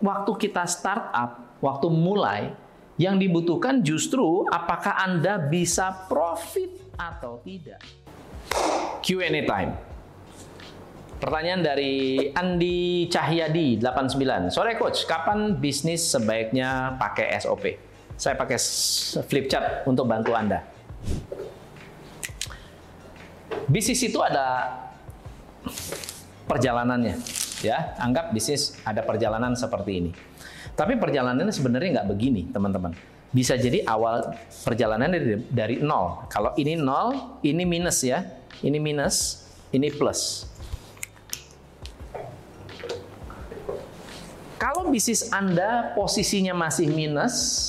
waktu kita startup, waktu mulai, yang dibutuhkan justru apakah Anda bisa profit atau tidak. Q&A time. Pertanyaan dari Andi Cahyadi 89. Sore coach, kapan bisnis sebaiknya pakai SOP? Saya pakai flip chart untuk bantu Anda. Bisnis itu ada perjalanannya, ya. Anggap bisnis ada perjalanan seperti ini. Tapi perjalanannya sebenarnya nggak begini, teman-teman. Bisa jadi awal perjalanan dari, dari nol. Kalau ini nol, ini minus ya. Ini minus, ini plus. Kalau bisnis Anda posisinya masih minus,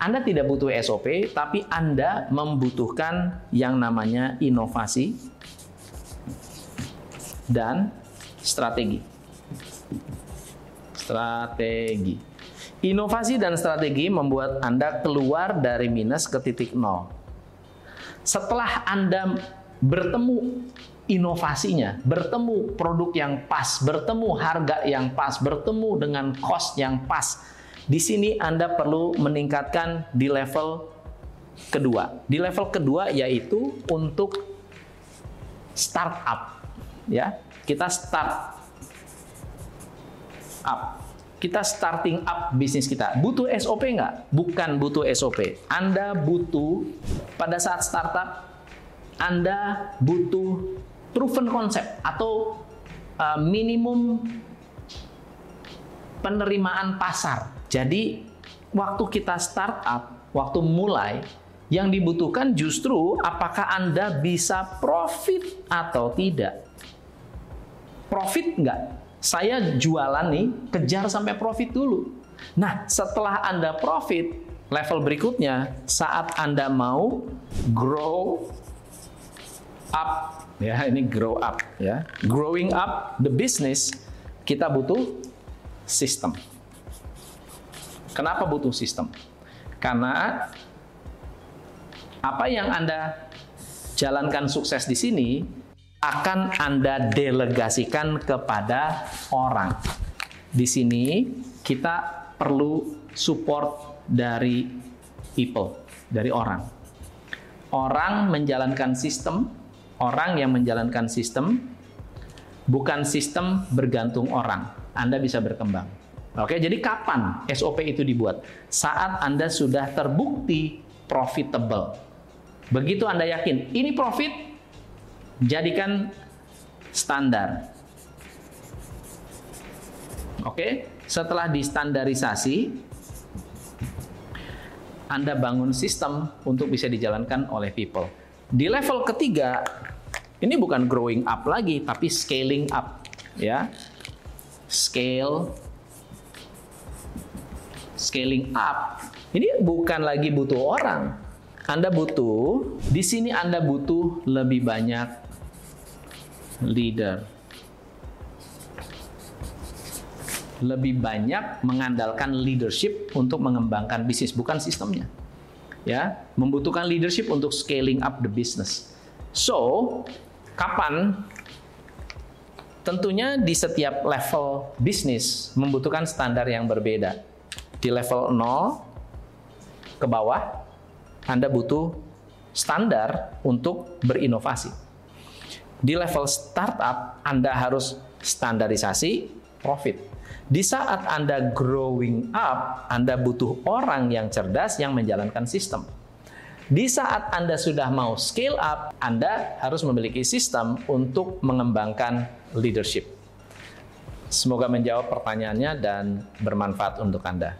Anda tidak butuh SOP, tapi Anda membutuhkan yang namanya inovasi dan strategi. Strategi. Inovasi dan strategi membuat Anda keluar dari minus ke titik nol. Setelah Anda bertemu inovasinya, bertemu produk yang pas, bertemu harga yang pas, bertemu dengan cost yang pas, di sini Anda perlu meningkatkan di level kedua. Di level kedua yaitu untuk startup. Ya, kita start up. Kita starting up bisnis kita. Butuh SOP nggak? Bukan butuh SOP. Anda butuh pada saat startup, Anda butuh proven konsep atau uh, minimum penerimaan pasar. Jadi waktu kita startup, waktu mulai, yang dibutuhkan justru apakah Anda bisa profit atau tidak. Profit nggak? Saya jualan nih, kejar sampai profit dulu. Nah, setelah Anda profit, level berikutnya, saat Anda mau grow up, ya ini grow up, ya growing up the business, kita butuh sistem. Kenapa butuh sistem? Karena apa yang Anda jalankan sukses di sini akan Anda delegasikan kepada orang. Di sini kita perlu support dari people, dari orang. Orang menjalankan sistem, orang yang menjalankan sistem, bukan sistem bergantung orang. Anda bisa berkembang. Oke, jadi kapan SOP itu dibuat? Saat Anda sudah terbukti profitable. Begitu Anda yakin ini profit, jadikan standar. Oke, setelah distandarisasi, Anda bangun sistem untuk bisa dijalankan oleh people. Di level ketiga, ini bukan growing up lagi, tapi scaling up, ya. Scale, scaling up. Ini bukan lagi butuh orang, anda butuh, di sini Anda butuh lebih banyak leader. Lebih banyak mengandalkan leadership untuk mengembangkan bisnis, bukan sistemnya. Ya, membutuhkan leadership untuk scaling up the business. So, kapan? Tentunya di setiap level bisnis membutuhkan standar yang berbeda. Di level 0 ke bawah, Anda butuh standar untuk berinovasi di level startup Anda harus standarisasi profit. Di saat Anda growing up, Anda butuh orang yang cerdas yang menjalankan sistem. Di saat Anda sudah mau scale up, Anda harus memiliki sistem untuk mengembangkan leadership. Semoga menjawab pertanyaannya dan bermanfaat untuk Anda.